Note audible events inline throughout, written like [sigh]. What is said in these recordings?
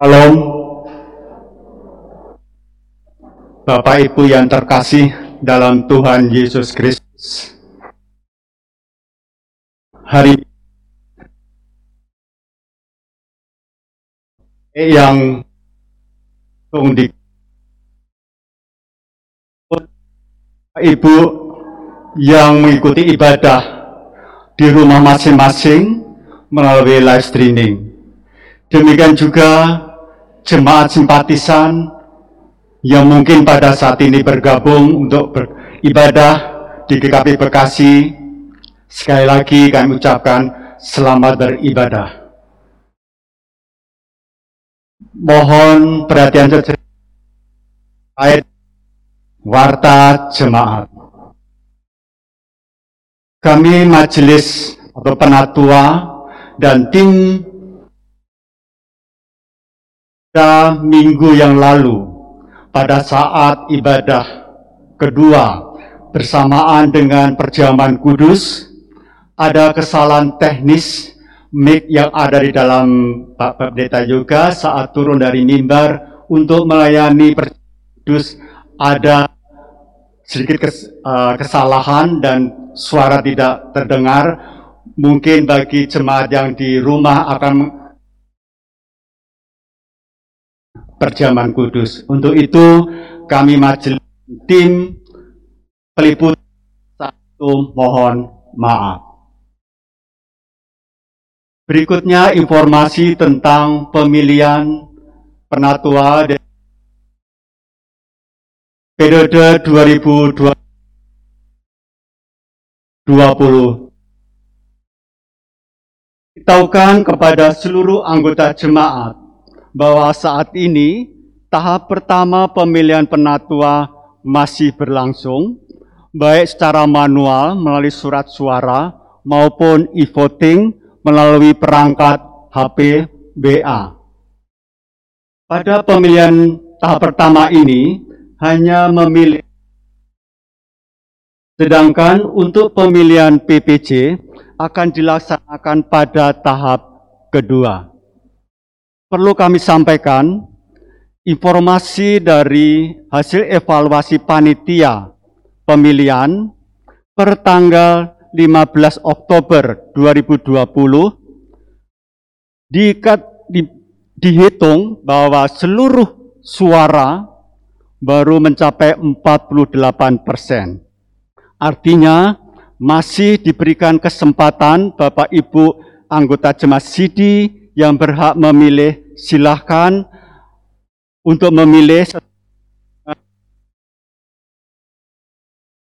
Shalom. Bapak Ibu yang terkasih dalam Tuhan Yesus Kristus. Hari yang di Ibu yang mengikuti ibadah di rumah masing-masing melalui live streaming. Demikian juga jemaat simpatisan yang mungkin pada saat ini bergabung untuk beribadah di GKP Bekasi. Sekali lagi kami ucapkan selamat beribadah. Mohon perhatian ayat warta jemaat. Kami majelis atau penatua dan tim pada minggu yang lalu pada saat ibadah kedua bersamaan dengan perjamuan kudus ada kesalahan teknis mic yang ada di dalam Pak Pendeta juga saat turun dari mimbar untuk melayani kudus ada sedikit uh, kesalahan dan suara tidak terdengar. Mungkin bagi jemaat yang di rumah akan perjamuan kudus. Untuk itu kami majelis tim peliput satu mohon maaf. Berikutnya informasi tentang pemilihan penatua periode 2020 Tahukan kepada seluruh anggota jemaat bahwa saat ini tahap pertama pemilihan penatua masih berlangsung, baik secara manual melalui surat suara maupun e-voting melalui perangkat HP BA. Pada pemilihan tahap pertama ini hanya memilih sedangkan untuk pemilihan PPC akan dilaksanakan pada tahap kedua perlu kami sampaikan informasi dari hasil evaluasi panitia pemilihan per tanggal 15 Oktober 2020 di, di, dihitung bahwa seluruh suara baru mencapai 48 persen. Artinya masih diberikan kesempatan Bapak Ibu anggota jemaat Sidi yang berhak memilih silahkan untuk memilih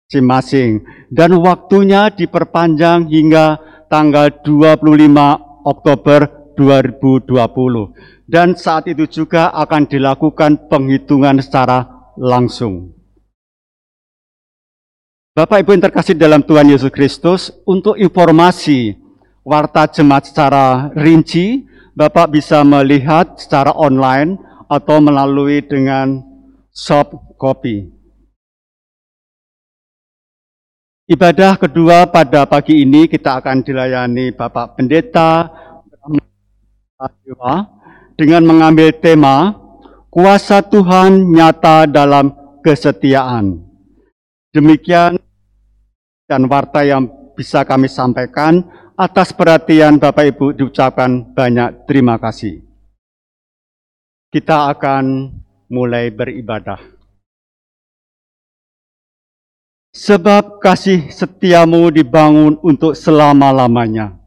masing-masing dan waktunya diperpanjang hingga tanggal 25 Oktober 2020 dan saat itu juga akan dilakukan penghitungan secara langsung. Bapak Ibu yang terkasih dalam Tuhan Yesus Kristus, untuk informasi warta jemaat secara rinci, Bapak bisa melihat secara online atau melalui dengan soft copy. Ibadah kedua pada pagi ini kita akan dilayani Bapak Pendeta dengan mengambil tema Kuasa Tuhan nyata dalam kesetiaan. Demikian dan warta yang bisa kami sampaikan. Atas perhatian Bapak Ibu diucapkan banyak terima kasih. Kita akan mulai beribadah. Sebab kasih setiamu dibangun untuk selama-lamanya.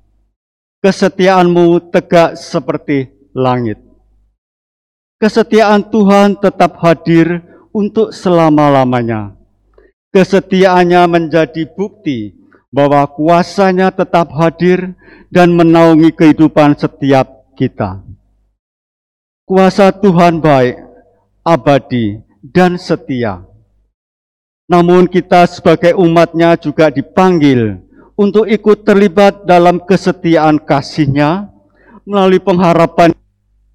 Kesetiaanmu tegak seperti langit. Kesetiaan Tuhan tetap hadir untuk selama-lamanya. Kesetiaannya menjadi bukti bahwa kuasanya tetap hadir dan menaungi kehidupan setiap kita. Kuasa Tuhan baik, abadi, dan setia. Namun kita sebagai umatnya juga dipanggil untuk ikut terlibat dalam kesetiaan kasihnya melalui pengharapan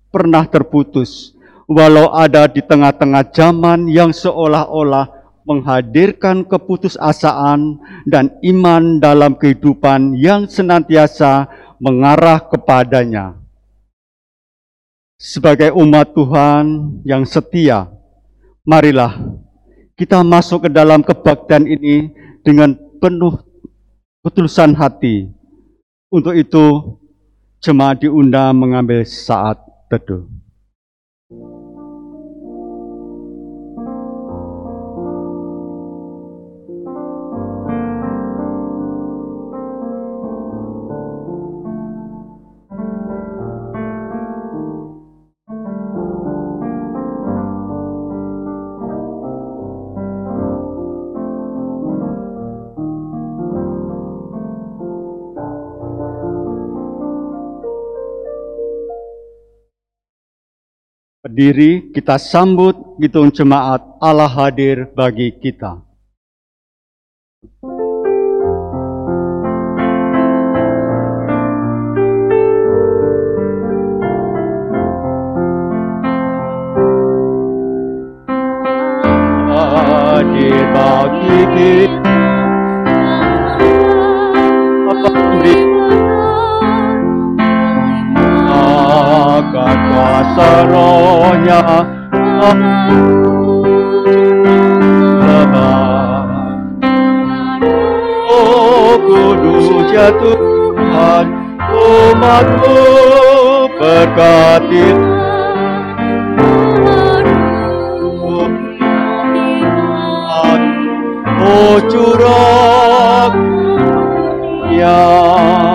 pernah terputus, walau ada di tengah-tengah zaman yang seolah-olah menghadirkan keputusasaan dan iman dalam kehidupan yang senantiasa mengarah kepadanya. sebagai umat Tuhan yang setia, marilah kita masuk ke dalam kebaktian ini dengan penuh ketulusan hati. Untuk itu, jemaat diundang mengambil saat teduh. Berdiri kita sambut hitung jemaat Allah hadir bagi kita. Hadir bagi kita. Apa rohnya lebat. Oh kudus ya Tuhan, umatmu berkati Oh curah yang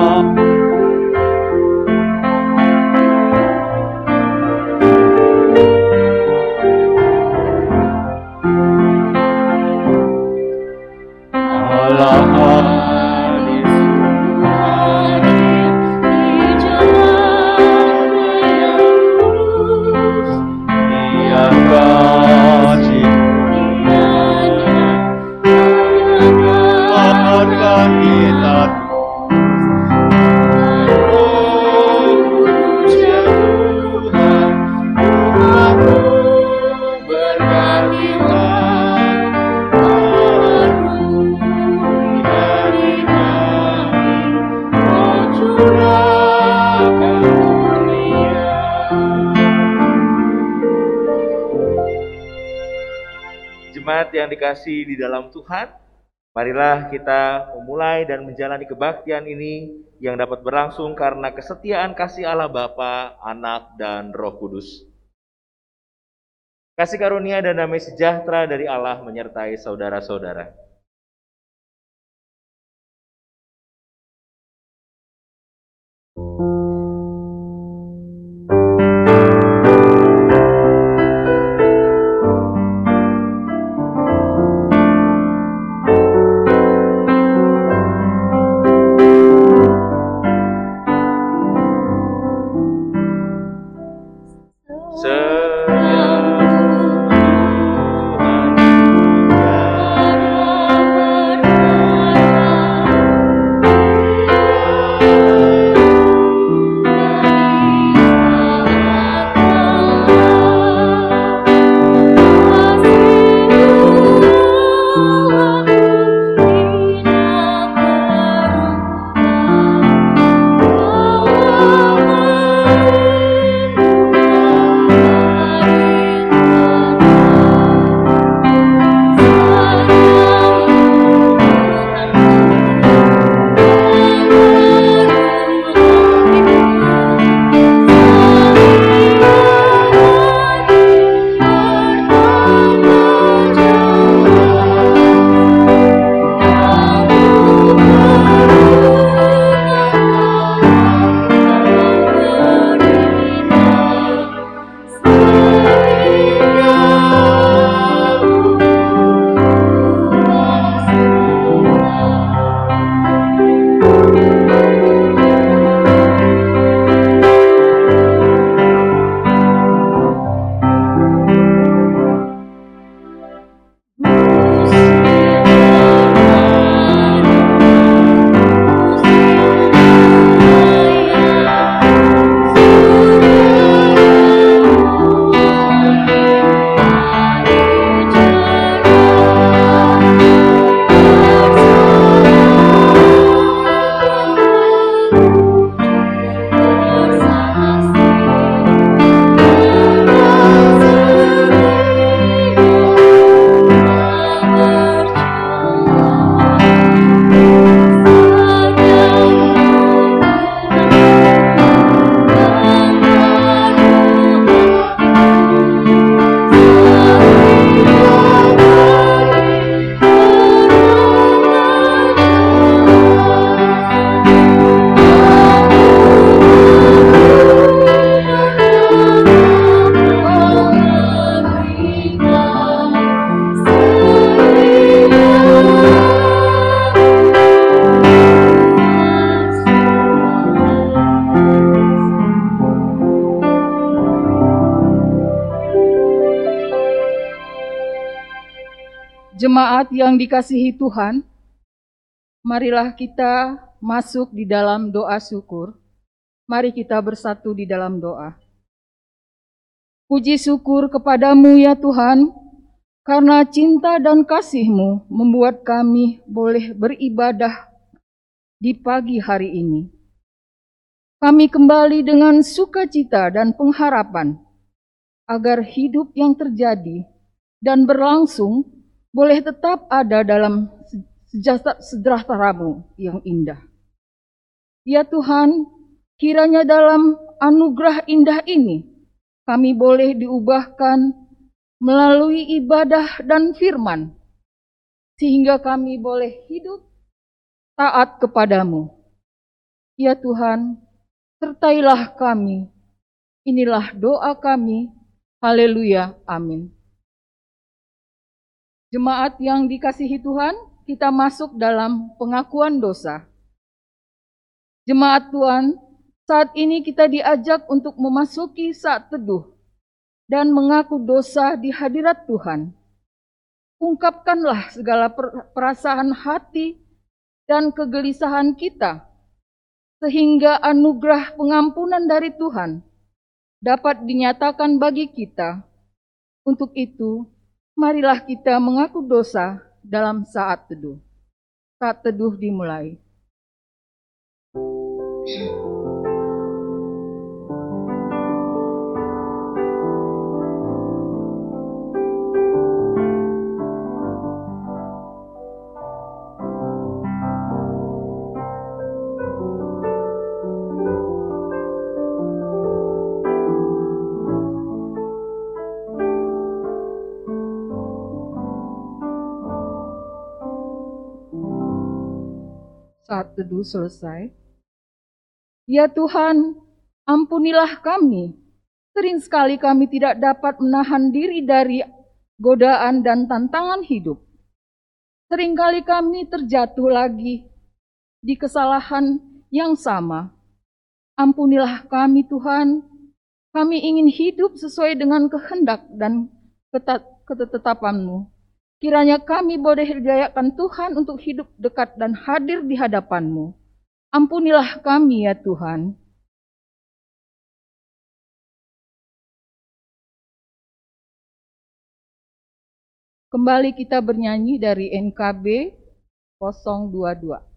Dikasih di dalam Tuhan, marilah kita memulai dan menjalani kebaktian ini yang dapat berlangsung karena kesetiaan kasih Allah Bapa, Anak, dan Roh Kudus. Kasih karunia dan damai sejahtera dari Allah menyertai saudara-saudara. Jemaat yang dikasihi Tuhan, marilah kita masuk di dalam doa syukur. Mari kita bersatu di dalam doa. Puji syukur kepadamu ya Tuhan, karena cinta dan kasih-Mu membuat kami boleh beribadah di pagi hari ini. Kami kembali dengan sukacita dan pengharapan agar hidup yang terjadi dan berlangsung boleh tetap ada dalam sejahtera-Mu yang indah. Ya Tuhan, kiranya dalam anugerah indah ini kami boleh diubahkan melalui ibadah dan firman, sehingga kami boleh hidup taat kepadamu. Ya Tuhan, sertailah kami. Inilah doa kami. Haleluya. Amin. Jemaat yang dikasihi Tuhan, kita masuk dalam pengakuan dosa. Jemaat Tuhan, saat ini kita diajak untuk memasuki saat teduh dan mengaku dosa di hadirat Tuhan. Ungkapkanlah segala perasaan hati dan kegelisahan kita, sehingga anugerah pengampunan dari Tuhan dapat dinyatakan bagi kita. Untuk itu, marilah kita mengaku dosa dalam saat teduh. Saat teduh dimulai. Saat teduh selesai. Ya Tuhan, ampunilah kami. Sering sekali kami tidak dapat menahan diri dari godaan dan tantangan hidup. Seringkali kami terjatuh lagi di kesalahan yang sama. Ampunilah kami Tuhan, kami ingin hidup sesuai dengan kehendak dan ketetapanmu. Kiranya kami boleh hidayakan Tuhan untuk hidup dekat dan hadir di hadapanmu. Ampunilah kami ya Tuhan. Kembali kita bernyanyi dari NKB 022.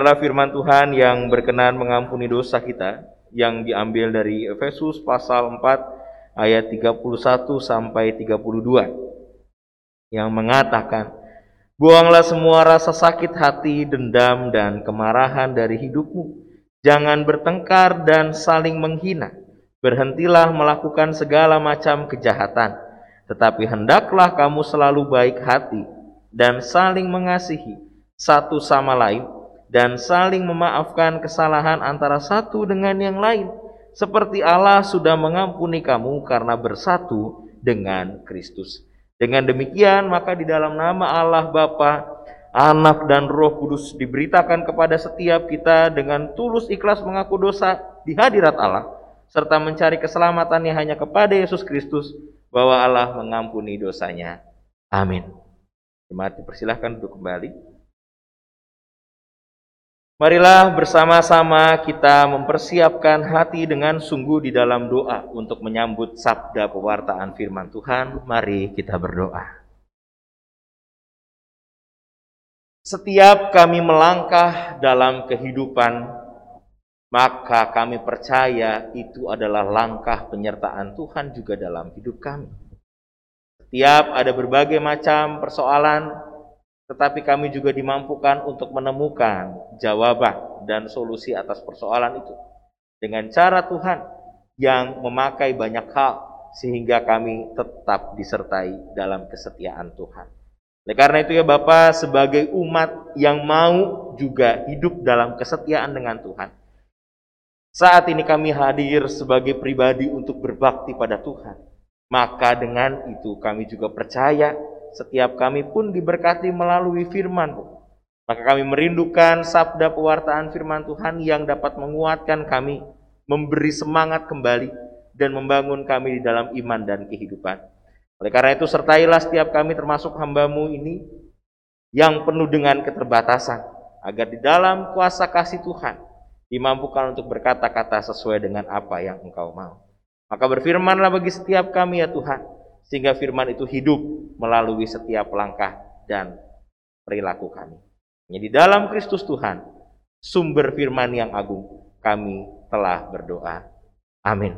Dengarlah firman Tuhan yang berkenan mengampuni dosa kita yang diambil dari Efesus pasal 4 ayat 31 sampai 32 yang mengatakan Buanglah semua rasa sakit hati, dendam, dan kemarahan dari hidupmu. Jangan bertengkar dan saling menghina. Berhentilah melakukan segala macam kejahatan, tetapi hendaklah kamu selalu baik hati dan saling mengasihi satu sama lain dan saling memaafkan kesalahan antara satu dengan yang lain seperti Allah sudah mengampuni kamu karena bersatu dengan Kristus. Dengan demikian, maka di dalam nama Allah Bapa, Anak dan Roh Kudus diberitakan kepada setiap kita dengan tulus ikhlas mengaku dosa di hadirat Allah, serta mencari keselamatannya hanya kepada Yesus Kristus, bahwa Allah mengampuni dosanya. Amin. Jemaat dipersilahkan duduk kembali. Marilah bersama-sama kita mempersiapkan hati dengan sungguh di dalam doa untuk menyambut sabda pewartaan firman Tuhan. Mari kita berdoa. Setiap kami melangkah dalam kehidupan, maka kami percaya itu adalah langkah penyertaan Tuhan juga dalam hidup kami. Setiap ada berbagai macam persoalan, tetapi kami juga dimampukan untuk menemukan jawaban dan solusi atas persoalan itu dengan cara Tuhan yang memakai banyak hal sehingga kami tetap disertai dalam kesetiaan Tuhan. Oleh karena itu ya Bapak sebagai umat yang mau juga hidup dalam kesetiaan dengan Tuhan. Saat ini kami hadir sebagai pribadi untuk berbakti pada Tuhan. Maka dengan itu kami juga percaya setiap kami pun diberkati melalui firman. Maka kami merindukan sabda pewartaan firman Tuhan yang dapat menguatkan kami, memberi semangat kembali, dan membangun kami di dalam iman dan kehidupan. Oleh karena itu sertailah setiap kami termasuk hambamu ini yang penuh dengan keterbatasan, agar di dalam kuasa kasih Tuhan dimampukan untuk berkata-kata sesuai dengan apa yang engkau mau. Maka berfirmanlah bagi setiap kami ya Tuhan, sehingga firman itu hidup melalui setiap langkah dan perilaku kami. Jadi dalam Kristus Tuhan, sumber firman yang agung, kami telah berdoa. Amin.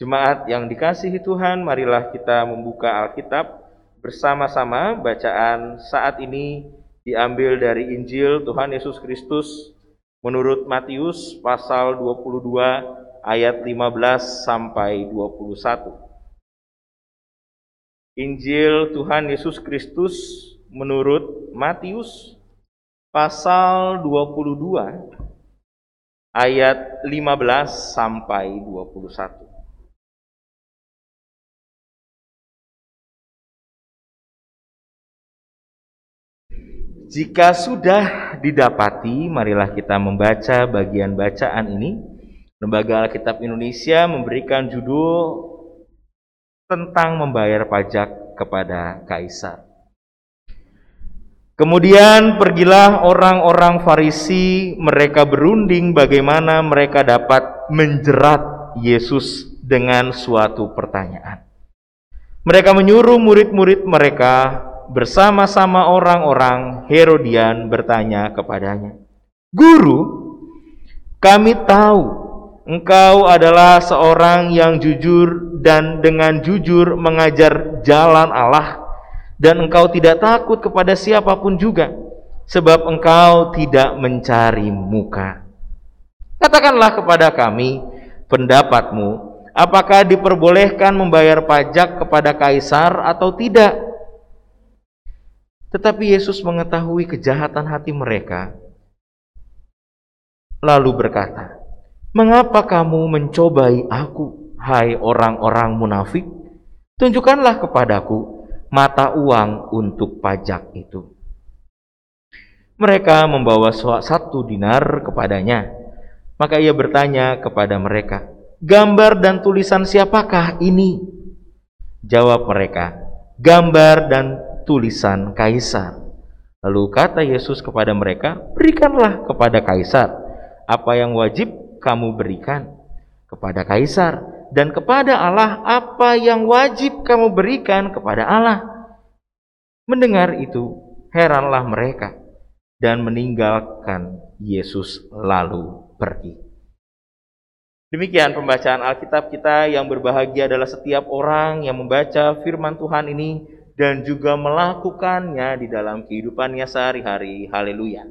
Jemaat yang dikasihi Tuhan, marilah kita membuka Alkitab bersama-sama. Bacaan saat ini diambil dari Injil Tuhan Yesus Kristus menurut Matius pasal 22 ayat 15 sampai 21. Injil Tuhan Yesus Kristus menurut Matius pasal 22 ayat 15 sampai 21. Jika sudah didapati, marilah kita membaca bagian bacaan ini. Lembaga Alkitab Indonesia memberikan judul tentang membayar pajak kepada kaisar. Kemudian pergilah orang-orang Farisi, mereka berunding bagaimana mereka dapat menjerat Yesus dengan suatu pertanyaan. Mereka menyuruh murid-murid mereka bersama-sama orang-orang Herodian bertanya kepadanya, "Guru, kami tahu Engkau adalah seorang yang jujur dan dengan jujur mengajar jalan Allah dan engkau tidak takut kepada siapa pun juga sebab engkau tidak mencari muka. Katakanlah kepada kami pendapatmu, apakah diperbolehkan membayar pajak kepada kaisar atau tidak? Tetapi Yesus mengetahui kejahatan hati mereka, lalu berkata, Mengapa kamu mencobai aku, hai orang-orang munafik? Tunjukkanlah kepadaku mata uang untuk pajak itu. Mereka membawa satu dinar kepadanya. Maka ia bertanya kepada mereka, "Gambar dan tulisan siapakah ini?" Jawab mereka, "Gambar dan tulisan kaisar." Lalu kata Yesus kepada mereka, "Berikanlah kepada kaisar apa yang wajib kamu berikan kepada kaisar dan kepada Allah apa yang wajib kamu berikan kepada Allah. Mendengar itu, heranlah mereka. dan meninggalkan Yesus lalu pergi. Demikian pembacaan Alkitab kita yang berbahagia adalah setiap orang yang membaca firman Tuhan ini dan juga melakukannya di dalam kehidupannya sehari-hari. Haleluya.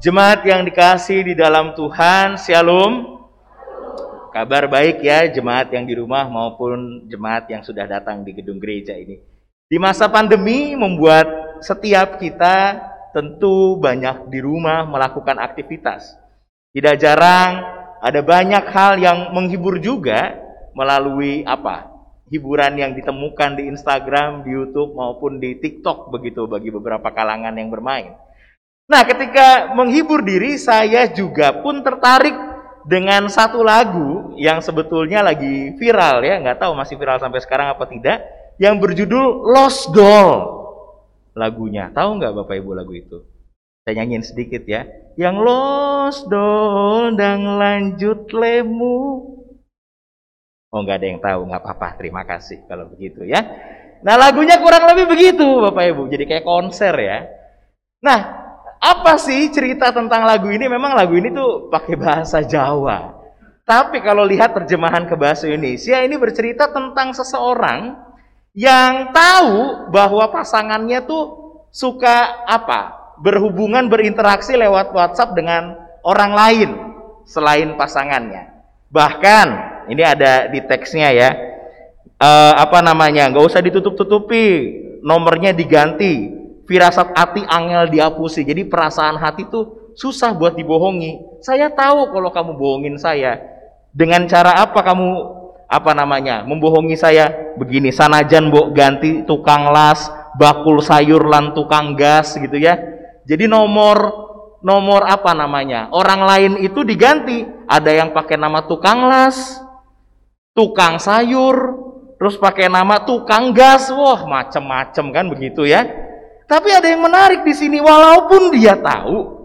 Jemaat yang dikasih di dalam Tuhan, Shalom. Kabar baik ya jemaat yang di rumah maupun jemaat yang sudah datang di gedung gereja ini. Di masa pandemi membuat setiap kita tentu banyak di rumah melakukan aktivitas. Tidak jarang ada banyak hal yang menghibur juga melalui apa? Hiburan yang ditemukan di Instagram, di YouTube maupun di TikTok begitu bagi beberapa kalangan yang bermain. Nah, ketika menghibur diri, saya juga pun tertarik dengan satu lagu yang sebetulnya lagi viral ya, nggak tahu masih viral sampai sekarang apa tidak, yang berjudul Lost Doll. Lagunya, tahu nggak Bapak Ibu lagu itu? Saya nyanyiin sedikit ya. Yang Lost Doll dan lanjut lemu. Oh nggak ada yang tahu, nggak apa-apa. Terima kasih kalau begitu ya. Nah lagunya kurang lebih begitu Bapak Ibu, jadi kayak konser ya. Nah apa sih cerita tentang lagu ini? Memang lagu ini tuh pakai bahasa Jawa. Tapi kalau lihat terjemahan ke bahasa Indonesia, ini bercerita tentang seseorang yang tahu bahwa pasangannya tuh suka apa? Berhubungan, berinteraksi lewat WhatsApp dengan orang lain selain pasangannya. Bahkan ini ada di teksnya ya. Uh, apa namanya? Gak usah ditutup-tutupi, nomornya diganti firasat hati angel dihapusi. Jadi perasaan hati itu susah buat dibohongi. Saya tahu kalau kamu bohongin saya. Dengan cara apa kamu apa namanya? Membohongi saya begini, sanajan mbok ganti tukang las, bakul sayur lan tukang gas gitu ya. Jadi nomor nomor apa namanya? Orang lain itu diganti. Ada yang pakai nama tukang las, tukang sayur, terus pakai nama tukang gas. Wah, macem-macem kan begitu ya. Tapi ada yang menarik di sini walaupun dia tahu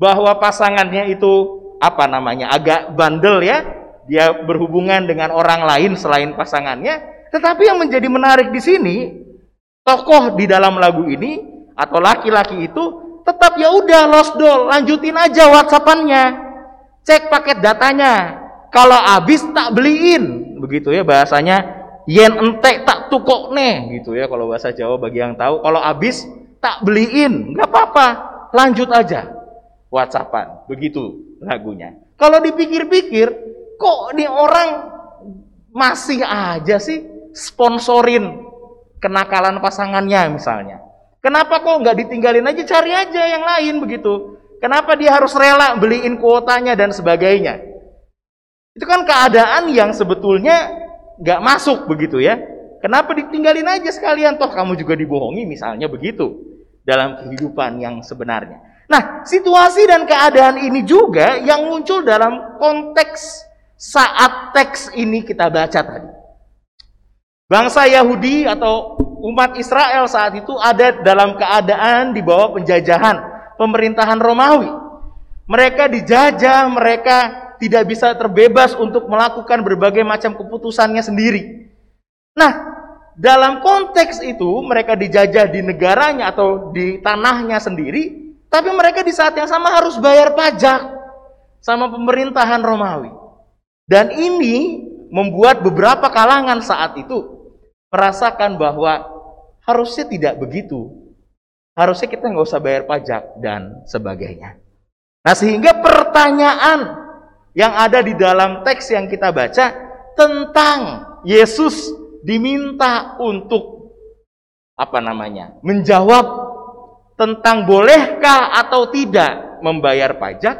bahwa pasangannya itu apa namanya agak bandel ya, dia berhubungan dengan orang lain selain pasangannya, tetapi yang menjadi menarik di sini tokoh di dalam lagu ini atau laki-laki itu tetap ya udah doll, lanjutin aja WhatsAppannya. Cek paket datanya. Kalau habis tak beliin. Begitu ya bahasanya yen entek tak tukok nih gitu ya kalau bahasa Jawa bagi yang tahu. Kalau habis tak beliin. Nggak apa-apa lanjut aja. WhatsAppan begitu lagunya. Kalau dipikir-pikir kok nih orang masih aja sih sponsorin kenakalan pasangannya misalnya? Kenapa kok nggak ditinggalin aja? Cari aja yang lain begitu. Kenapa dia harus rela beliin kuotanya dan sebagainya? Itu kan keadaan yang sebetulnya nggak masuk begitu ya. Kenapa ditinggalin aja sekalian toh kamu juga dibohongi misalnya begitu dalam kehidupan yang sebenarnya. Nah, situasi dan keadaan ini juga yang muncul dalam konteks saat teks ini kita baca tadi. Bangsa Yahudi atau umat Israel saat itu ada dalam keadaan di bawah penjajahan pemerintahan Romawi. Mereka dijajah, mereka tidak bisa terbebas untuk melakukan berbagai macam keputusannya sendiri. Nah, dalam konteks itu mereka dijajah di negaranya atau di tanahnya sendiri, tapi mereka di saat yang sama harus bayar pajak sama pemerintahan Romawi. Dan ini membuat beberapa kalangan saat itu merasakan bahwa harusnya tidak begitu. Harusnya kita nggak usah bayar pajak dan sebagainya. Nah sehingga pertanyaan yang ada di dalam teks yang kita baca tentang Yesus diminta untuk apa namanya? menjawab tentang bolehkah atau tidak membayar pajak,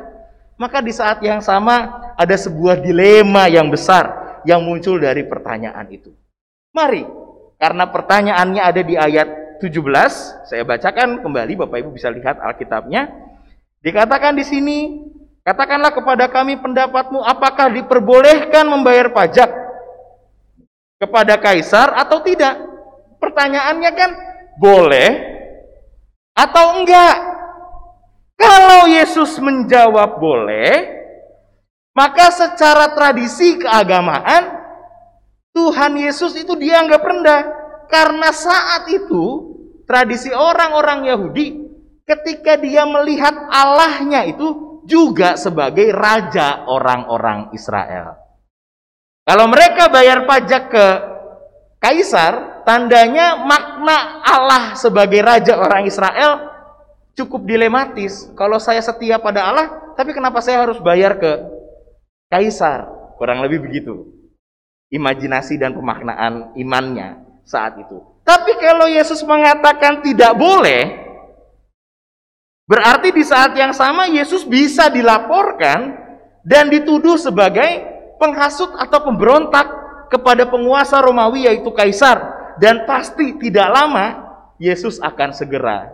maka di saat yang sama ada sebuah dilema yang besar yang muncul dari pertanyaan itu. Mari, karena pertanyaannya ada di ayat 17, saya bacakan kembali Bapak Ibu bisa lihat Alkitabnya. Dikatakan di sini, Katakanlah kepada kami pendapatmu, apakah diperbolehkan membayar pajak kepada kaisar atau tidak? Pertanyaannya kan boleh atau enggak? Kalau Yesus menjawab boleh, maka secara tradisi keagamaan Tuhan Yesus itu dianggap rendah karena saat itu tradisi orang-orang Yahudi ketika dia melihat Allahnya itu juga sebagai raja orang-orang Israel. Kalau mereka bayar pajak ke kaisar, tandanya makna Allah sebagai raja orang Israel cukup dilematis. Kalau saya setia pada Allah, tapi kenapa saya harus bayar ke kaisar? Kurang lebih begitu. Imajinasi dan pemaknaan imannya saat itu. Tapi kalau Yesus mengatakan tidak boleh, berarti di saat yang sama Yesus bisa dilaporkan dan dituduh sebagai penghasut atau pemberontak kepada penguasa Romawi yaitu kaisar dan pasti tidak lama Yesus akan segera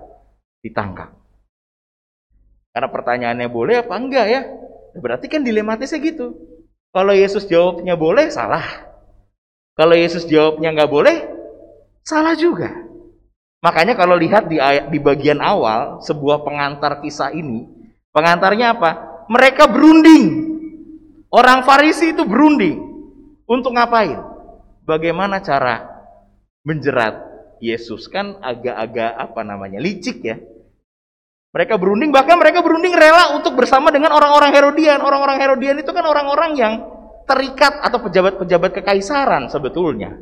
ditangkap. Karena pertanyaannya boleh apa enggak ya? Berarti kan dilematisnya gitu. Kalau Yesus jawabnya boleh, salah. Kalau Yesus jawabnya nggak boleh, salah juga. Makanya kalau lihat di di bagian awal sebuah pengantar kisah ini, pengantarnya apa? Mereka berunding Orang Farisi itu berunding untuk ngapain? Bagaimana cara menjerat Yesus? Kan agak-agak apa namanya? licik ya. Mereka berunding, bahkan mereka berunding rela untuk bersama dengan orang-orang Herodian. Orang-orang Herodian itu kan orang-orang yang terikat atau pejabat-pejabat kekaisaran sebetulnya.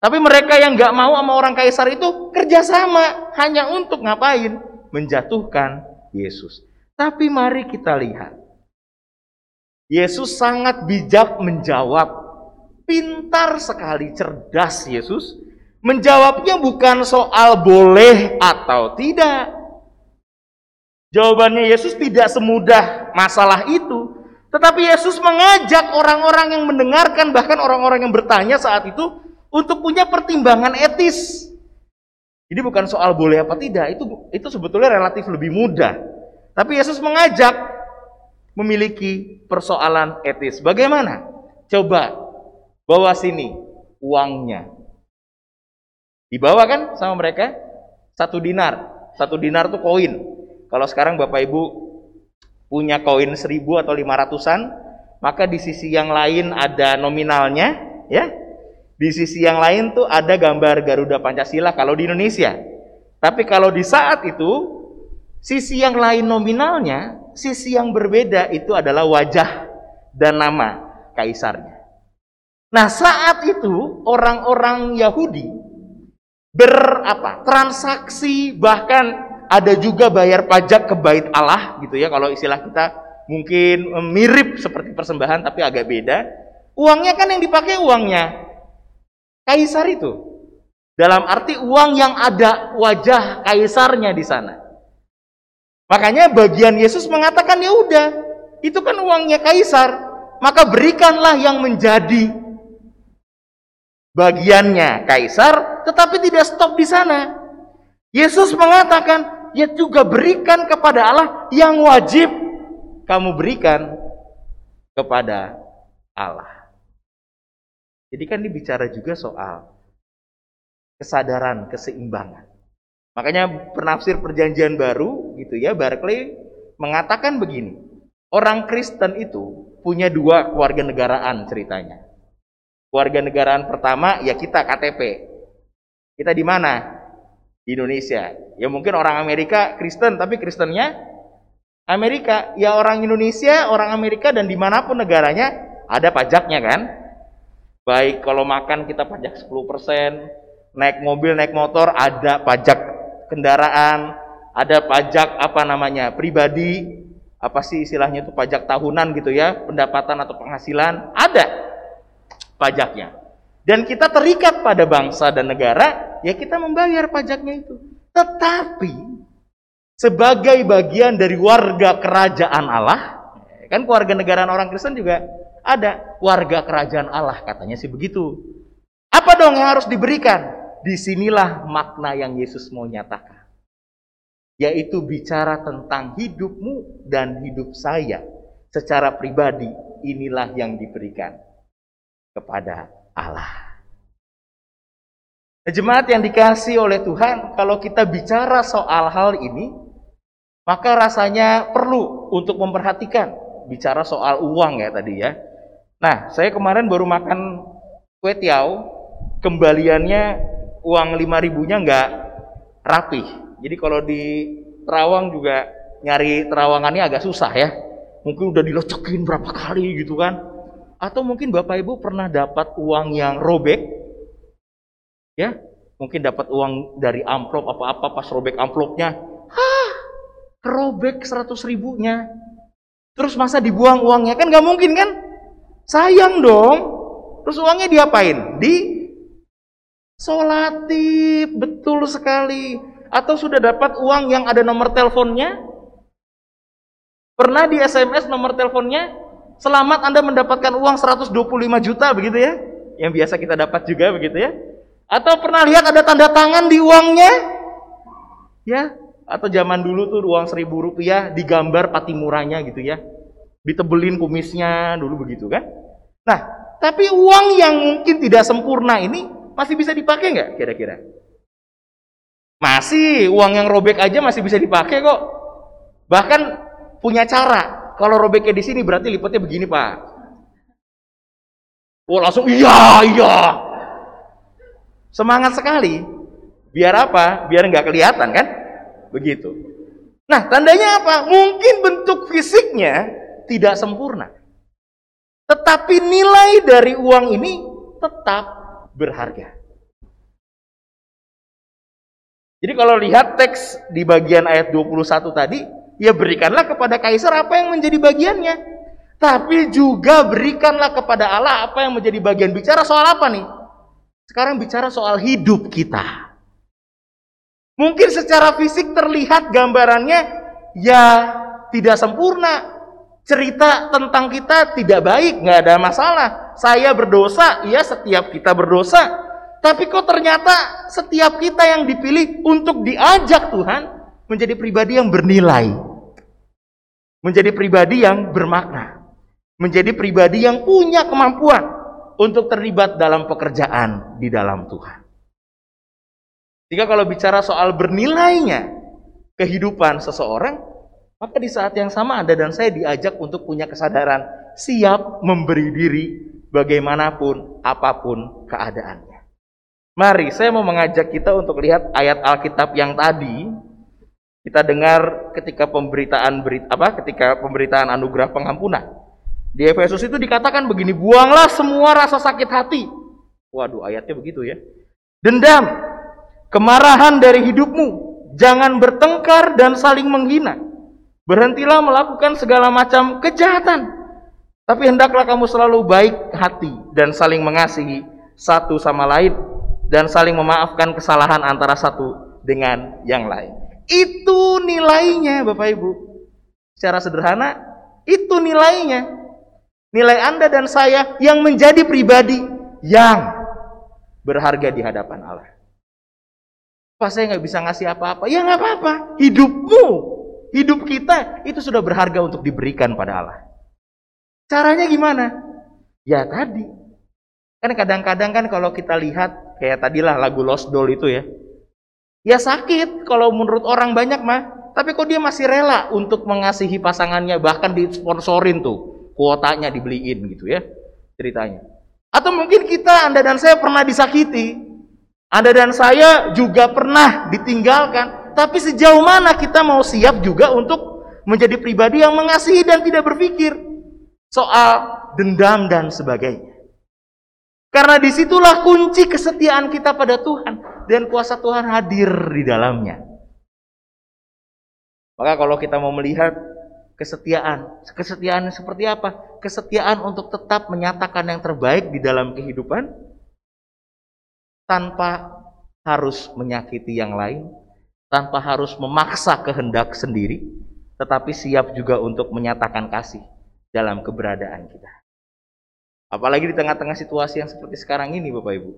Tapi mereka yang nggak mau sama orang kaisar itu kerjasama hanya untuk ngapain? Menjatuhkan Yesus. Tapi mari kita lihat Yesus sangat bijak menjawab. Pintar sekali, cerdas Yesus. Menjawabnya bukan soal boleh atau tidak. Jawabannya Yesus tidak semudah masalah itu. Tetapi Yesus mengajak orang-orang yang mendengarkan, bahkan orang-orang yang bertanya saat itu, untuk punya pertimbangan etis. Jadi bukan soal boleh apa tidak, itu itu sebetulnya relatif lebih mudah. Tapi Yesus mengajak memiliki persoalan etis. Bagaimana? Coba bawa sini uangnya. Dibawa kan sama mereka? Satu dinar. Satu dinar tuh koin. Kalau sekarang Bapak Ibu punya koin seribu atau lima ratusan, maka di sisi yang lain ada nominalnya, ya. Di sisi yang lain tuh ada gambar Garuda Pancasila kalau di Indonesia. Tapi kalau di saat itu, sisi yang lain nominalnya sisi yang berbeda itu adalah wajah dan nama kaisarnya. Nah, saat itu orang-orang Yahudi berapa? Transaksi bahkan ada juga bayar pajak ke bait Allah gitu ya kalau istilah kita mungkin mirip seperti persembahan tapi agak beda. Uangnya kan yang dipakai uangnya kaisar itu. Dalam arti uang yang ada wajah kaisarnya di sana. Makanya bagian Yesus mengatakan ya udah, itu kan uangnya kaisar, maka berikanlah yang menjadi bagiannya kaisar, tetapi tidak stop di sana. Yesus mengatakan, ya juga berikan kepada Allah yang wajib kamu berikan kepada Allah. Jadi kan dibicara juga soal kesadaran, keseimbangan. Makanya penafsir perjanjian baru gitu ya, Barclay mengatakan begini. Orang Kristen itu punya dua keluarga negaraan ceritanya. Keluarga negaraan pertama ya kita KTP. Kita di mana? Di Indonesia. Ya mungkin orang Amerika Kristen tapi Kristennya Amerika. Ya orang Indonesia, orang Amerika dan di mana pun negaranya ada pajaknya kan. Baik kalau makan kita pajak 10%, naik mobil, naik motor ada pajak kendaraan, ada pajak apa namanya pribadi, apa sih istilahnya itu pajak tahunan gitu ya, pendapatan atau penghasilan, ada pajaknya. Dan kita terikat pada bangsa dan negara, ya kita membayar pajaknya itu. Tetapi sebagai bagian dari warga kerajaan Allah, kan keluarga negaraan orang Kristen juga ada warga kerajaan Allah katanya sih begitu. Apa dong yang harus diberikan? di sinilah makna yang Yesus mau nyatakan. Yaitu bicara tentang hidupmu dan hidup saya. Secara pribadi, inilah yang diberikan kepada Allah. Jemaat yang dikasih oleh Tuhan, kalau kita bicara soal hal ini, maka rasanya perlu untuk memperhatikan bicara soal uang ya tadi ya. Nah, saya kemarin baru makan kue tiao, kembaliannya uang lima ribunya nggak rapi. Jadi kalau di terawang juga nyari terawangannya agak susah ya. Mungkin udah dilocokin berapa kali gitu kan. Atau mungkin Bapak Ibu pernah dapat uang yang robek, ya mungkin dapat uang dari amplop apa-apa pas robek amplopnya hah kerobek seratus ribunya terus masa dibuang uangnya kan nggak mungkin kan sayang dong. Terus uangnya diapain? Di solatif betul sekali. Atau sudah dapat uang yang ada nomor teleponnya? Pernah di SMS nomor teleponnya selamat Anda mendapatkan uang 125 juta begitu ya? Yang biasa kita dapat juga begitu ya? Atau pernah lihat ada tanda tangan di uangnya? Ya, atau zaman dulu tuh uang seribu rupiah digambar patimuranya gitu ya. Ditebelin kumisnya dulu begitu kan. Nah, tapi uang yang mungkin tidak sempurna ini masih bisa dipakai nggak kira-kira? Masih, uang yang robek aja masih bisa dipakai kok. Bahkan punya cara. Kalau robeknya di sini berarti lipatnya begini, Pak. Oh, langsung iya, iya. Semangat sekali. Biar apa? Biar nggak kelihatan kan? Begitu. Nah, tandanya apa? Mungkin bentuk fisiknya tidak sempurna. Tetapi nilai dari uang ini tetap berharga. Jadi kalau lihat teks di bagian ayat 21 tadi, ya berikanlah kepada kaisar apa yang menjadi bagiannya. Tapi juga berikanlah kepada Allah apa yang menjadi bagian. Bicara soal apa nih? Sekarang bicara soal hidup kita. Mungkin secara fisik terlihat gambarannya ya tidak sempurna. Cerita tentang kita tidak baik, nggak ada masalah. Saya berdosa, iya setiap kita berdosa. Tapi kok ternyata setiap kita yang dipilih untuk diajak Tuhan menjadi pribadi yang bernilai. Menjadi pribadi yang bermakna. Menjadi pribadi yang punya kemampuan untuk terlibat dalam pekerjaan di dalam Tuhan. Jika kalau bicara soal bernilainya kehidupan seseorang, maka di saat yang sama Anda dan saya diajak untuk punya kesadaran siap memberi diri bagaimanapun apa pun keadaannya. Mari saya mau mengajak kita untuk lihat ayat Alkitab yang tadi kita dengar ketika pemberitaan berita apa ketika pemberitaan anugerah pengampunan. Di Efesus itu dikatakan begini, buanglah semua rasa sakit hati. Waduh, ayatnya begitu ya. Dendam, kemarahan dari hidupmu, jangan bertengkar dan saling menghina. Berhentilah melakukan segala macam kejahatan. Tapi hendaklah kamu selalu baik hati dan saling mengasihi satu sama lain dan saling memaafkan kesalahan antara satu dengan yang lain. Itu nilainya Bapak Ibu. Secara sederhana, itu nilainya. Nilai Anda dan saya yang menjadi pribadi yang berharga di hadapan Allah. Pas saya nggak bisa ngasih apa-apa, ya nggak apa-apa. Hidupmu, hidup kita itu sudah berharga untuk diberikan pada Allah. Caranya gimana? Ya tadi. Kan kadang-kadang kan kalau kita lihat kayak tadilah lagu Lost Doll itu ya. Ya sakit kalau menurut orang banyak mah. Tapi kok dia masih rela untuk mengasihi pasangannya bahkan disponsorin tuh kuotanya dibeliin gitu ya ceritanya. Atau mungkin kita, Anda dan saya pernah disakiti. Anda dan saya juga pernah ditinggalkan. Tapi sejauh mana kita mau siap juga untuk menjadi pribadi yang mengasihi dan tidak berpikir soal dendam dan sebagainya. Karena di situlah kunci kesetiaan kita pada Tuhan dan kuasa Tuhan hadir di dalamnya. Maka kalau kita mau melihat kesetiaan. Kesetiaan seperti apa? Kesetiaan untuk tetap menyatakan yang terbaik di dalam kehidupan tanpa harus menyakiti yang lain, tanpa harus memaksa kehendak sendiri, tetapi siap juga untuk menyatakan kasih dalam keberadaan kita. Apalagi di tengah-tengah situasi yang seperti sekarang ini, Bapak Ibu.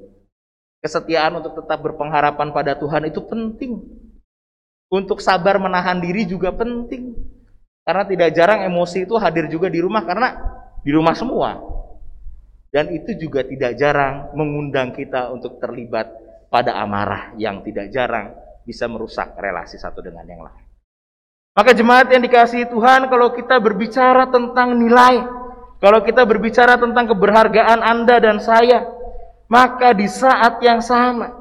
Kesetiaan untuk tetap berpengharapan pada Tuhan itu penting. Untuk sabar menahan diri juga penting. Karena tidak jarang emosi itu hadir juga di rumah karena di rumah semua. Dan itu juga tidak jarang mengundang kita untuk terlibat pada amarah yang tidak jarang bisa merusak relasi satu dengan yang lain. Maka jemaat yang dikasihi Tuhan, kalau kita berbicara tentang nilai, kalau kita berbicara tentang keberhargaan Anda dan saya, maka di saat yang sama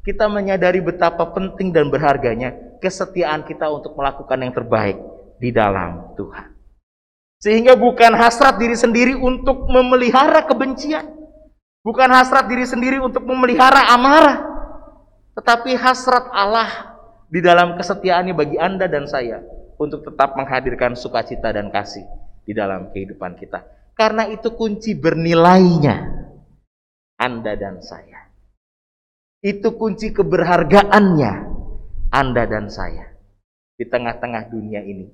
kita menyadari betapa penting dan berharganya kesetiaan kita untuk melakukan yang terbaik di dalam Tuhan. Sehingga bukan hasrat diri sendiri untuk memelihara kebencian, Bukan hasrat diri sendiri untuk memelihara amarah, tetapi hasrat Allah di dalam kesetiaannya bagi Anda dan saya untuk tetap menghadirkan sukacita dan kasih di dalam kehidupan kita. Karena itu kunci bernilainya Anda dan saya. Itu kunci keberhargaannya Anda dan saya di tengah-tengah dunia ini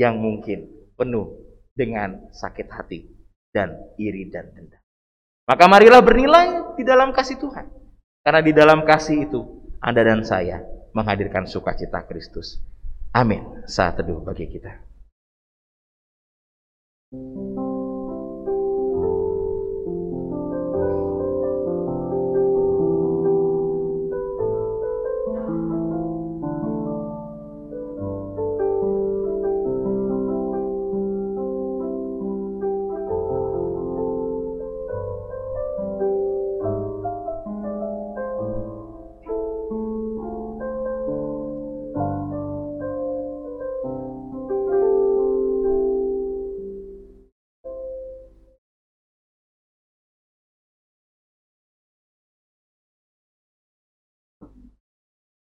yang mungkin penuh dengan sakit hati dan iri dan dendam. Maka marilah bernilai di dalam kasih Tuhan. Karena di dalam kasih itu Anda dan saya menghadirkan sukacita Kristus. Amin. Saat teduh bagi kita.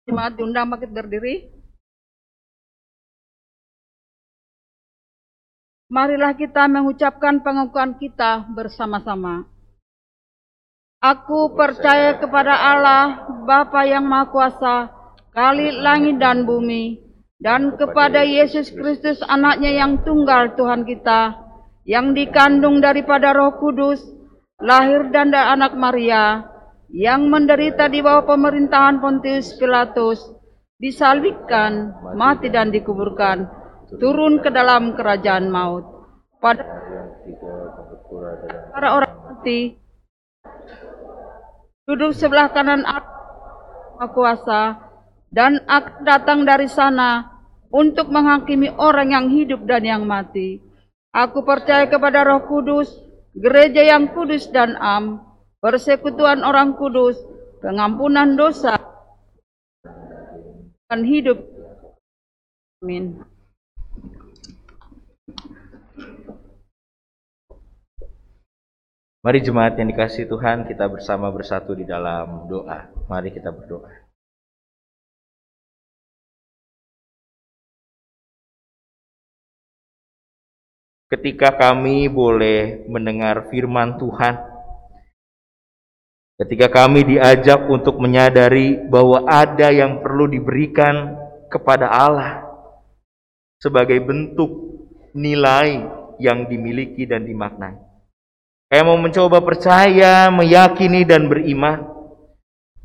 Jemaat diundang bangkit berdiri. Marilah kita mengucapkan pengakuan kita bersama-sama. Aku percaya kepada Allah, Bapa yang Maha Kuasa, kali langit dan bumi, dan kepada Yesus Kristus anaknya yang tunggal Tuhan kita, yang dikandung daripada roh kudus, lahir dan anak Maria, yang menderita di bawah pemerintahan Pontius Pilatus, disalibkan, mati dan dikuburkan, turun ke dalam kerajaan maut. Pada para orang mati, duduk sebelah kanan Allah kuasa, dan akan datang dari sana untuk menghakimi orang yang hidup dan yang mati. Aku percaya kepada roh kudus, gereja yang kudus dan am, persekutuan orang kudus, pengampunan dosa, dan hidup. Amin. Mari jemaat yang dikasih Tuhan, kita bersama bersatu di dalam doa. Mari kita berdoa. Ketika kami boleh mendengar firman Tuhan, Ketika kami diajak untuk menyadari bahwa ada yang perlu diberikan kepada Allah sebagai bentuk nilai yang dimiliki dan dimaknai. Saya mau mencoba percaya, meyakini dan beriman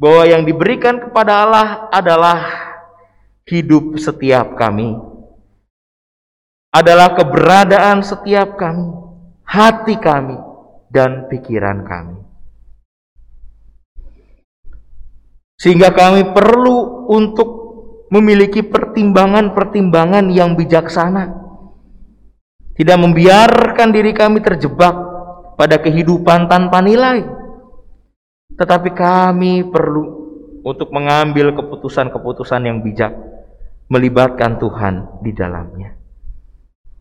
bahwa yang diberikan kepada Allah adalah hidup setiap kami. Adalah keberadaan setiap kami, hati kami dan pikiran kami. Sehingga kami perlu untuk memiliki pertimbangan-pertimbangan yang bijaksana. Tidak membiarkan diri kami terjebak pada kehidupan tanpa nilai. Tetapi kami perlu untuk mengambil keputusan-keputusan yang bijak melibatkan Tuhan di dalamnya.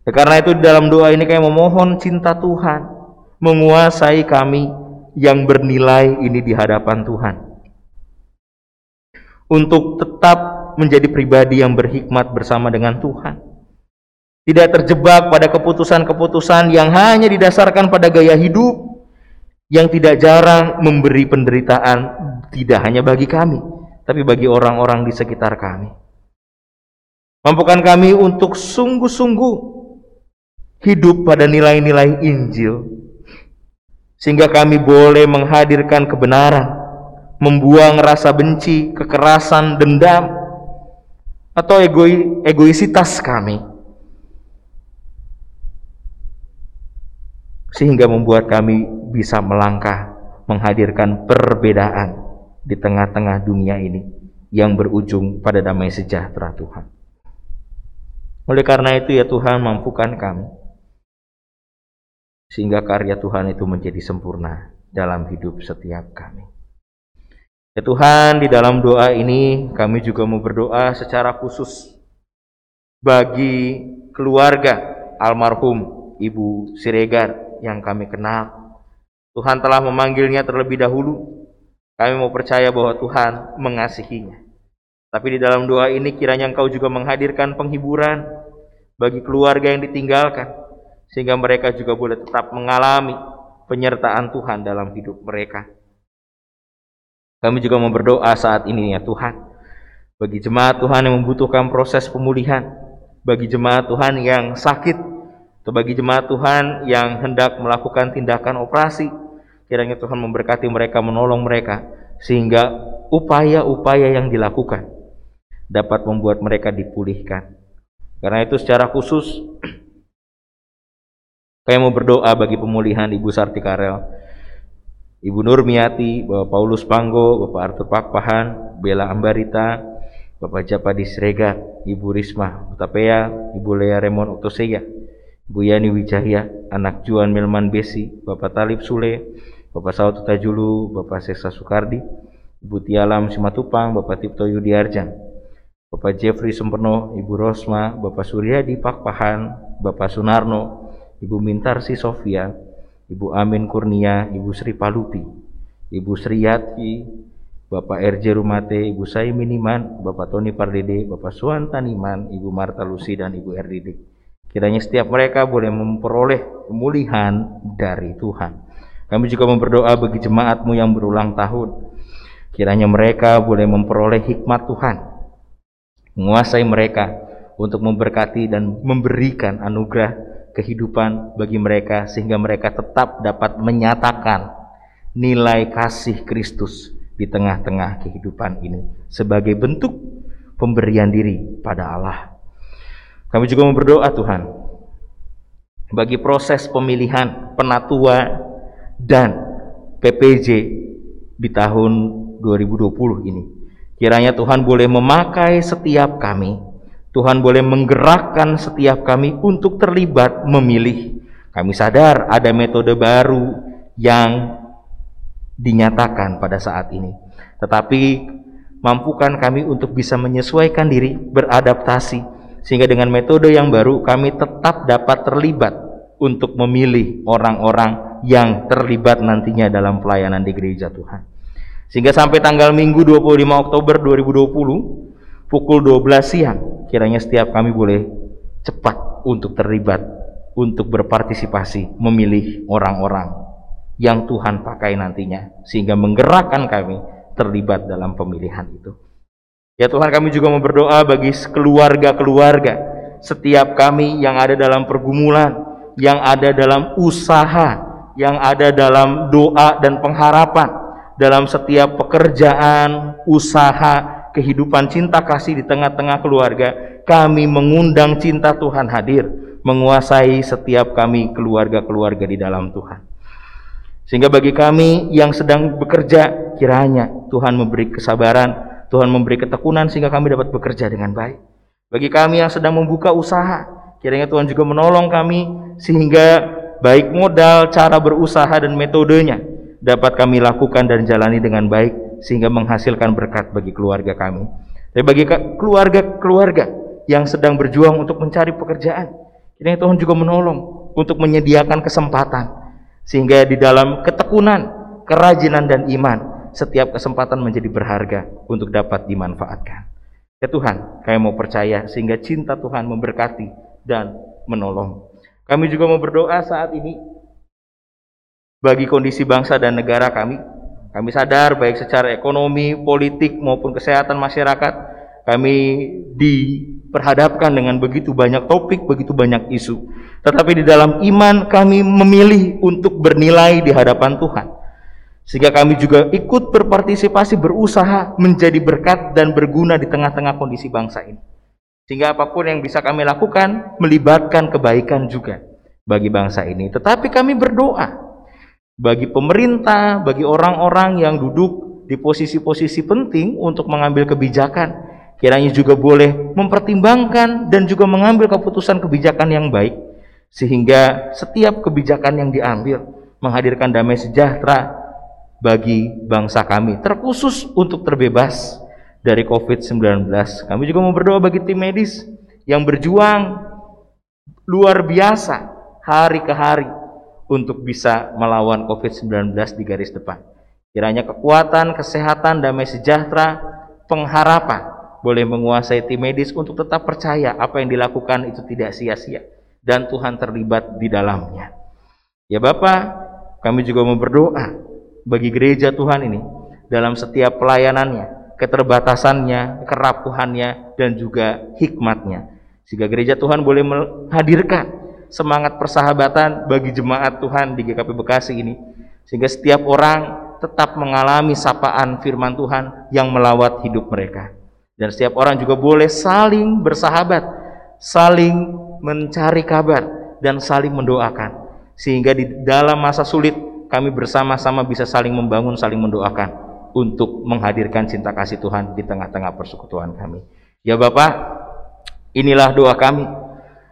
Ya, karena itu di dalam doa ini kami memohon cinta Tuhan menguasai kami yang bernilai ini di hadapan Tuhan untuk tetap menjadi pribadi yang berhikmat bersama dengan Tuhan. Tidak terjebak pada keputusan-keputusan yang hanya didasarkan pada gaya hidup yang tidak jarang memberi penderitaan tidak hanya bagi kami, tapi bagi orang-orang di sekitar kami. Mampukan kami untuk sungguh-sungguh hidup pada nilai-nilai Injil, sehingga kami boleh menghadirkan kebenaran membuang rasa benci, kekerasan, dendam, atau egoi, egoisitas kami. Sehingga membuat kami bisa melangkah menghadirkan perbedaan di tengah-tengah dunia ini yang berujung pada damai sejahtera Tuhan. Oleh karena itu ya Tuhan mampukan kami sehingga karya Tuhan itu menjadi sempurna dalam hidup setiap kami. Ya Tuhan, di dalam doa ini kami juga mau berdoa secara khusus bagi keluarga almarhum Ibu Siregar yang kami kenal. Tuhan telah memanggilnya terlebih dahulu. Kami mau percaya bahwa Tuhan mengasihinya. Tapi di dalam doa ini kiranya Engkau juga menghadirkan penghiburan bagi keluarga yang ditinggalkan. Sehingga mereka juga boleh tetap mengalami penyertaan Tuhan dalam hidup mereka. Kami juga mau berdoa saat ini ya Tuhan. Bagi jemaat Tuhan yang membutuhkan proses pemulihan. Bagi jemaat Tuhan yang sakit. Atau bagi jemaat Tuhan yang hendak melakukan tindakan operasi. Kiranya Tuhan memberkati mereka menolong mereka. Sehingga upaya-upaya yang dilakukan dapat membuat mereka dipulihkan. Karena itu secara khusus [clears throat] saya mau berdoa bagi pemulihan Ibu Sarti Karel Ibu Nurmiati, Bapak Paulus Panggo, Bapak Arthur Pakpahan, Bella Ambarita, Bapak Japadi Srega, Ibu Risma Utapea, Ibu Lea Remon Utoseya, Ibu Yani Wijaya, anak Juan Milman Besi, Bapak Talib Sule, Bapak Saud Tajulu, Bapak Sesa Sukardi, Ibu Tialam Simatupang, Bapak Tipto Yudiarjan, Bapak Jeffrey Sempeno, Ibu Rosma, Bapak Suryadi Pakpahan, Bapak Sunarno, Ibu Mintarsi Sofia, Ibu Amin Kurnia, Ibu Sri Palupi, Ibu Sriyati, Bapak RJ Rumate, Ibu Sai Miniman, Bapak Tony Pardede, Bapak Suan Taniman, Ibu Marta Lucy, dan Ibu Erdidi. Kiranya setiap mereka boleh memperoleh pemulihan dari Tuhan. Kami juga memberdoa bagi jemaatmu yang berulang tahun. Kiranya mereka boleh memperoleh hikmat Tuhan. Menguasai mereka untuk memberkati dan memberikan anugerah kehidupan bagi mereka sehingga mereka tetap dapat menyatakan nilai kasih Kristus di tengah-tengah kehidupan ini sebagai bentuk pemberian diri pada Allah. Kami juga berdoa Tuhan bagi proses pemilihan penatua dan PPJ di tahun 2020 ini. Kiranya Tuhan boleh memakai setiap kami, Tuhan boleh menggerakkan setiap kami untuk terlibat memilih. Kami sadar ada metode baru yang dinyatakan pada saat ini. Tetapi mampukan kami untuk bisa menyesuaikan diri, beradaptasi, sehingga dengan metode yang baru kami tetap dapat terlibat untuk memilih orang-orang yang terlibat nantinya dalam pelayanan di gereja Tuhan. Sehingga sampai tanggal Minggu 25 Oktober 2020 pukul 12 siang kiranya setiap kami boleh cepat untuk terlibat untuk berpartisipasi memilih orang-orang yang Tuhan pakai nantinya sehingga menggerakkan kami terlibat dalam pemilihan itu. Ya Tuhan kami juga mau berdoa bagi keluarga-keluarga setiap kami yang ada dalam pergumulan, yang ada dalam usaha, yang ada dalam doa dan pengharapan dalam setiap pekerjaan, usaha, kehidupan cinta kasih di tengah-tengah keluarga, kami mengundang cinta Tuhan hadir, menguasai setiap kami keluarga-keluarga di dalam Tuhan. Sehingga bagi kami yang sedang bekerja, kiranya Tuhan memberi kesabaran, Tuhan memberi ketekunan sehingga kami dapat bekerja dengan baik. Bagi kami yang sedang membuka usaha, kiranya Tuhan juga menolong kami sehingga baik modal, cara berusaha dan metodenya dapat kami lakukan dan jalani dengan baik sehingga menghasilkan berkat bagi keluarga kami. Tapi bagi keluarga-keluarga yang sedang berjuang untuk mencari pekerjaan, kiranya Tuhan juga menolong untuk menyediakan kesempatan sehingga di dalam ketekunan, kerajinan dan iman, setiap kesempatan menjadi berharga untuk dapat dimanfaatkan. Ya Tuhan, kami mau percaya sehingga cinta Tuhan memberkati dan menolong. Kami juga mau berdoa saat ini bagi kondisi bangsa dan negara kami. Kami sadar baik secara ekonomi, politik maupun kesehatan masyarakat, kami diperhadapkan dengan begitu banyak topik, begitu banyak isu. Tetapi di dalam iman kami memilih untuk bernilai di hadapan Tuhan. Sehingga kami juga ikut berpartisipasi, berusaha menjadi berkat dan berguna di tengah-tengah kondisi bangsa ini. Sehingga apa pun yang bisa kami lakukan melibatkan kebaikan juga bagi bangsa ini. Tetapi kami berdoa bagi pemerintah, bagi orang-orang yang duduk di posisi-posisi penting untuk mengambil kebijakan. Kiranya juga boleh mempertimbangkan dan juga mengambil keputusan kebijakan yang baik sehingga setiap kebijakan yang diambil menghadirkan damai sejahtera bagi bangsa kami, terkhusus untuk terbebas dari COVID-19. Kami juga mau berdoa bagi tim medis yang berjuang luar biasa hari ke hari untuk bisa melawan COVID-19 di garis depan. Kiranya kekuatan, kesehatan, damai sejahtera, pengharapan boleh menguasai tim medis untuk tetap percaya apa yang dilakukan itu tidak sia-sia dan Tuhan terlibat di dalamnya. Ya Bapak, kami juga mau berdoa bagi gereja Tuhan ini dalam setiap pelayanannya, keterbatasannya, kerapuhannya dan juga hikmatnya. Sehingga gereja Tuhan boleh menghadirkan semangat persahabatan bagi jemaat Tuhan di GKP Bekasi ini. Sehingga setiap orang tetap mengalami sapaan firman Tuhan yang melawat hidup mereka. Dan setiap orang juga boleh saling bersahabat, saling mencari kabar, dan saling mendoakan. Sehingga di dalam masa sulit kami bersama-sama bisa saling membangun, saling mendoakan untuk menghadirkan cinta kasih Tuhan di tengah-tengah persekutuan kami. Ya Bapak, inilah doa kami.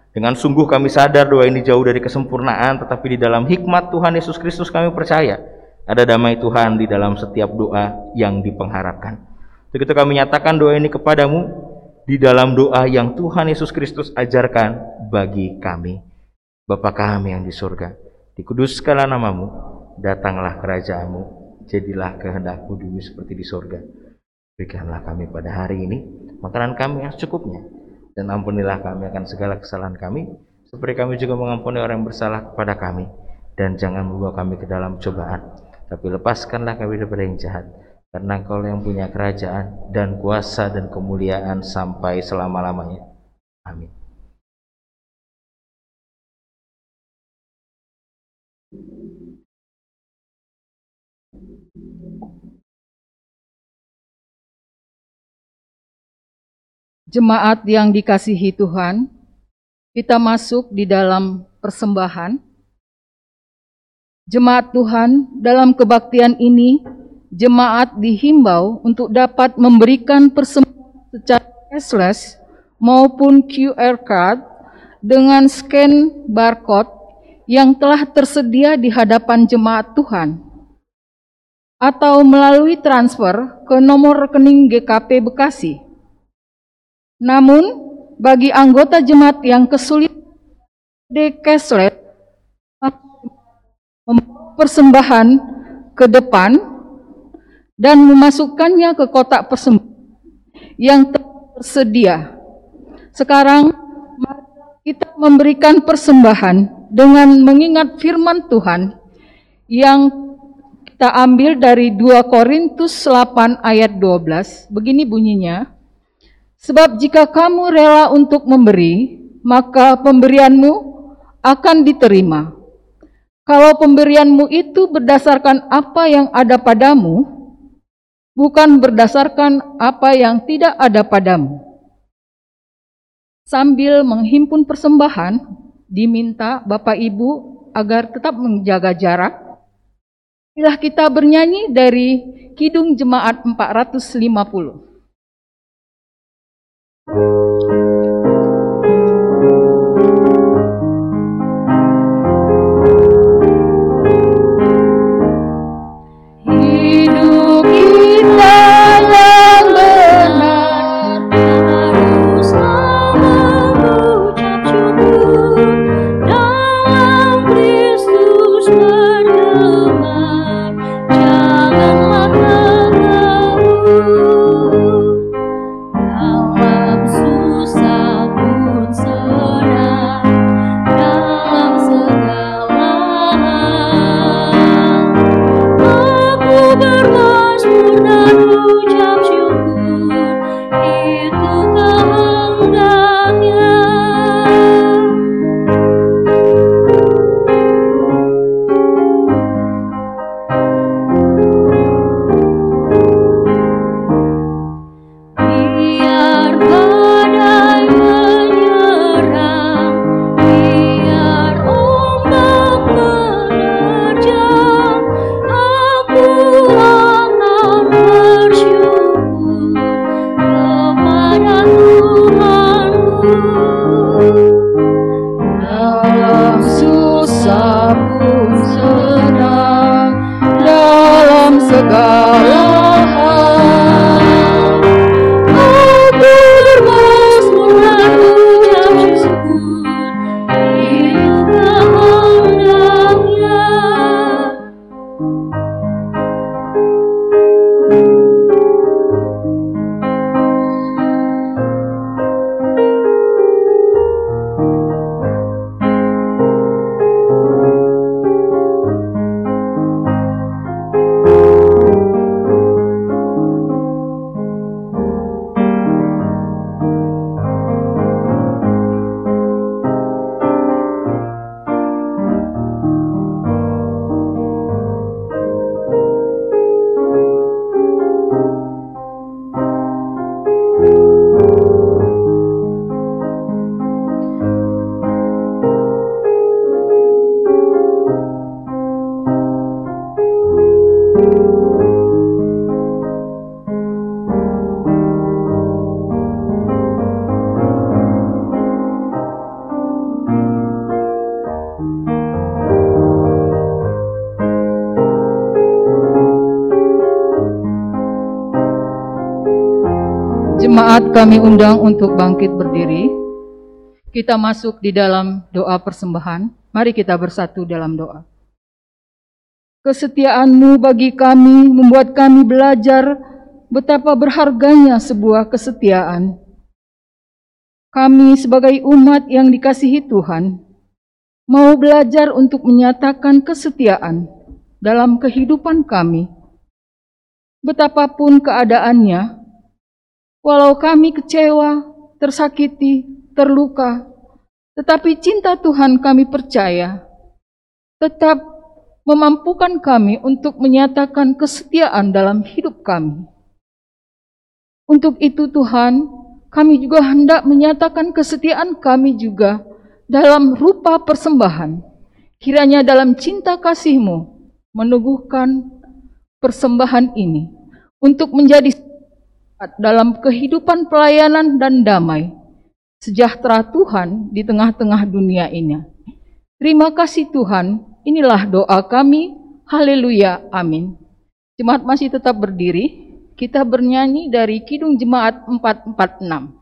Dengan sungguh kami sadar doa ini jauh dari kesempurnaan, tetapi di dalam hikmat Tuhan Yesus Kristus kami percaya ada damai Tuhan di dalam setiap doa yang dipengharapkan. Begitu kami nyatakan doa ini kepadamu di dalam doa yang Tuhan Yesus Kristus ajarkan bagi kami. Bapa kami yang di surga, dikuduskanlah namamu, datanglah kerajaanmu, jadilah kehendakmu di bumi seperti di surga. Berikanlah kami pada hari ini makanan kami yang secukupnya, dan ampunilah kami akan segala kesalahan kami, seperti kami juga mengampuni orang yang bersalah kepada kami. Dan jangan membawa kami ke dalam cobaan, tapi lepaskanlah kami daripada yang jahat karena Engkau yang punya kerajaan dan kuasa dan kemuliaan sampai selama-lamanya. Amin. Jemaat yang dikasihi Tuhan, kita masuk di dalam persembahan. Jemaat Tuhan, dalam kebaktian ini jemaat dihimbau untuk dapat memberikan persembahan secara cashless maupun QR card dengan scan barcode yang telah tersedia di hadapan jemaat Tuhan atau melalui transfer ke nomor rekening GKP Bekasi. Namun, bagi anggota jemaat yang kesulitan di cashless, persembahan ke depan dan memasukkannya ke kotak persembahan yang tersedia. Sekarang kita memberikan persembahan dengan mengingat firman Tuhan yang kita ambil dari 2 Korintus 8 ayat 12. Begini bunyinya. Sebab jika kamu rela untuk memberi, maka pemberianmu akan diterima. Kalau pemberianmu itu berdasarkan apa yang ada padamu, bukan berdasarkan apa yang tidak ada padamu. Sambil menghimpun persembahan, diminta Bapak Ibu agar tetap menjaga jarak. Bila kita bernyanyi dari Kidung Jemaat 450. Jemaat kami undang untuk bangkit berdiri. Kita masuk di dalam doa persembahan. Mari kita bersatu dalam doa. Kesetiaanmu bagi kami membuat kami belajar betapa berharganya sebuah kesetiaan. Kami sebagai umat yang dikasihi Tuhan, mau belajar untuk menyatakan kesetiaan dalam kehidupan kami. Betapapun keadaannya, walau kami kecewa, tersakiti, terluka, tetapi cinta Tuhan kami percaya tetap memampukan kami untuk menyatakan kesetiaan dalam hidup kami. Untuk itu Tuhan, kami juga hendak menyatakan kesetiaan kami juga dalam rupa persembahan. Kiranya dalam cinta kasihmu meneguhkan persembahan ini untuk menjadi dalam kehidupan pelayanan dan damai sejahtera Tuhan di tengah-tengah dunia ini. Terima kasih Tuhan, inilah doa kami. Haleluya, amin. Jemaat masih tetap berdiri, kita bernyanyi dari Kidung Jemaat 446.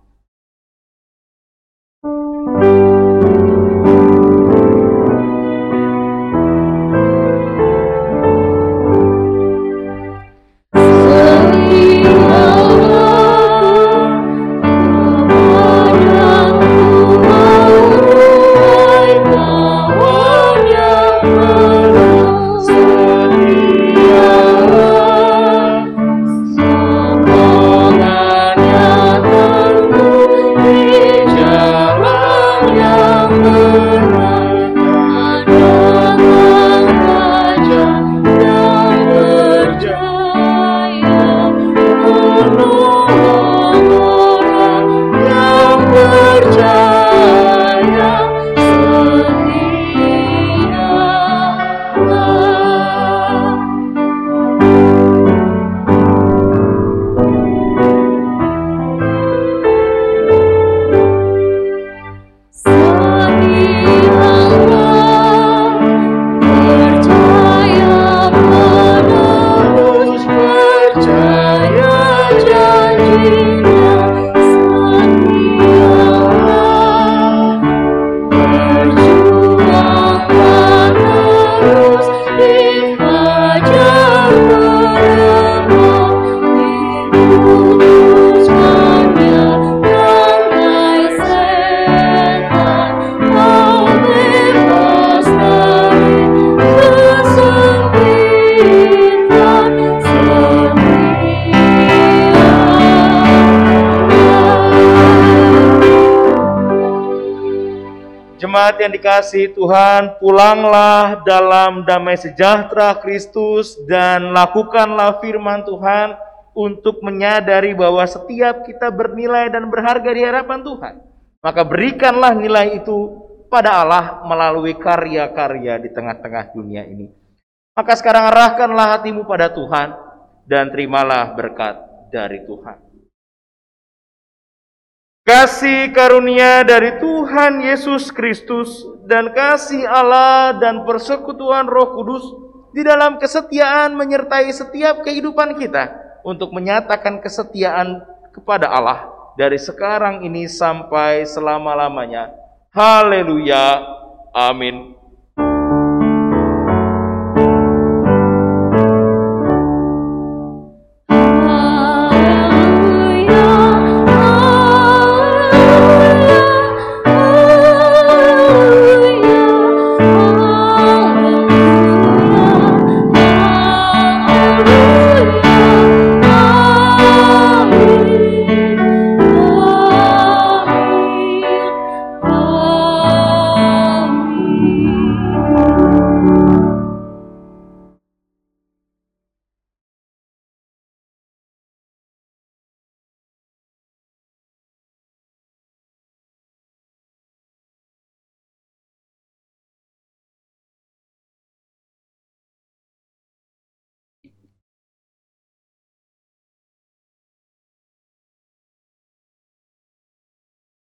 Jemaat yang dikasih Tuhan, pulanglah dalam damai sejahtera Kristus dan lakukanlah firman Tuhan untuk menyadari bahwa setiap kita bernilai dan berharga di hadapan Tuhan. Maka berikanlah nilai itu pada Allah melalui karya-karya di tengah-tengah dunia ini. Maka sekarang arahkanlah hatimu pada Tuhan dan terimalah berkat dari Tuhan. Kasih karunia dari Tuhan Yesus Kristus dan kasih Allah dan persekutuan Roh Kudus di dalam kesetiaan menyertai setiap kehidupan kita untuk menyatakan kesetiaan kepada Allah dari sekarang ini sampai selama-lamanya. Haleluya. Amin.